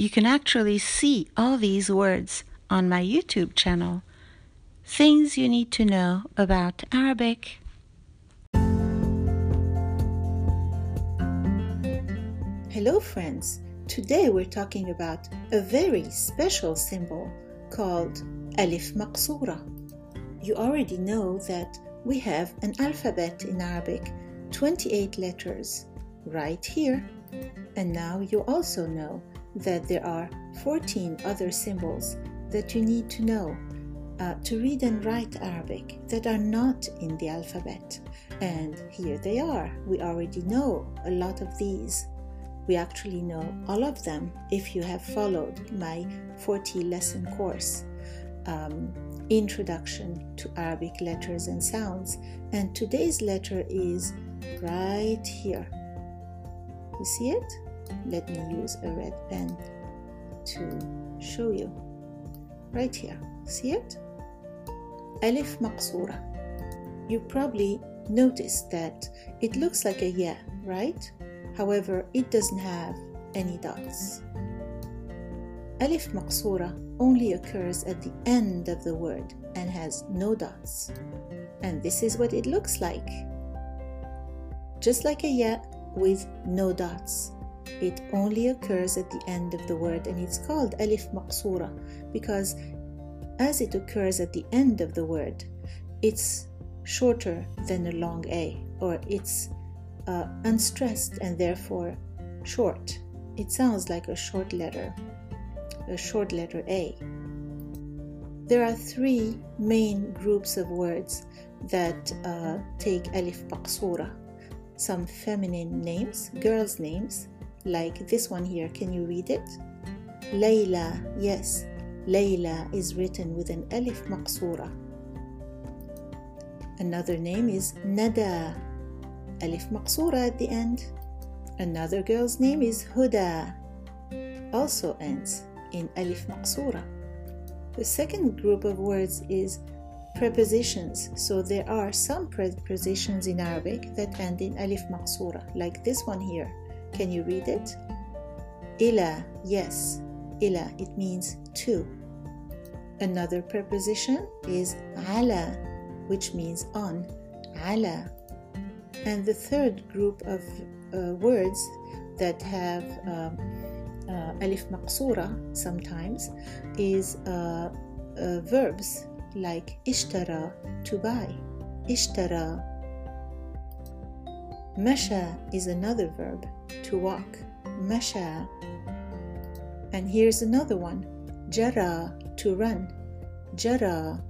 you can actually see all these words on my YouTube channel. Things you need to know about Arabic. Hello, friends. Today we're talking about a very special symbol called Alif Maqsura. You already know that we have an alphabet in Arabic, 28 letters, right here. And now you also know that there are 14 other symbols that you need to know uh, to read and write Arabic that are not in the alphabet. And here they are. We already know a lot of these. We actually know all of them if you have followed my 40 lesson course. Um, Introduction to Arabic Letters and Sounds. And today's letter is right here. You see it? Let me use a red pen to show you. Right here. See it? Alif maqsura. You probably noticed that it looks like a ya right? However it doesn't have any dots. Alif maqsura only occurs at the end of the word and has no dots. And this is what it looks like. Just like a ya with no dots it only occurs at the end of the word and it's called alif maqsura because as it occurs at the end of the word, it's shorter than a long A or it's uh, unstressed and therefore short. It sounds like a short letter, a short letter A. There are three main groups of words that uh, take alif maqsura. Some feminine names, girls' names, like this one here. Can you read it? Layla, yes, Layla is written with an alif maqsura. Another name is Nada, alif maqsura at the end. Another girl's name is Huda, also ends in alif maqsura. The second group of words is prepositions. So there are some prepositions in Arabic that end in alif maqsura, like this one here. Can you read it? Ila, yes. Ila, it means to. Another preposition is ala, which means on. Ala. And the third group of uh, words that have uh, uh, alif maqsura sometimes is uh, uh, verbs like ishtara, to buy. Ishtara. Masha is another verb to walk. Masha. And here's another one. Jara, to run. Jara.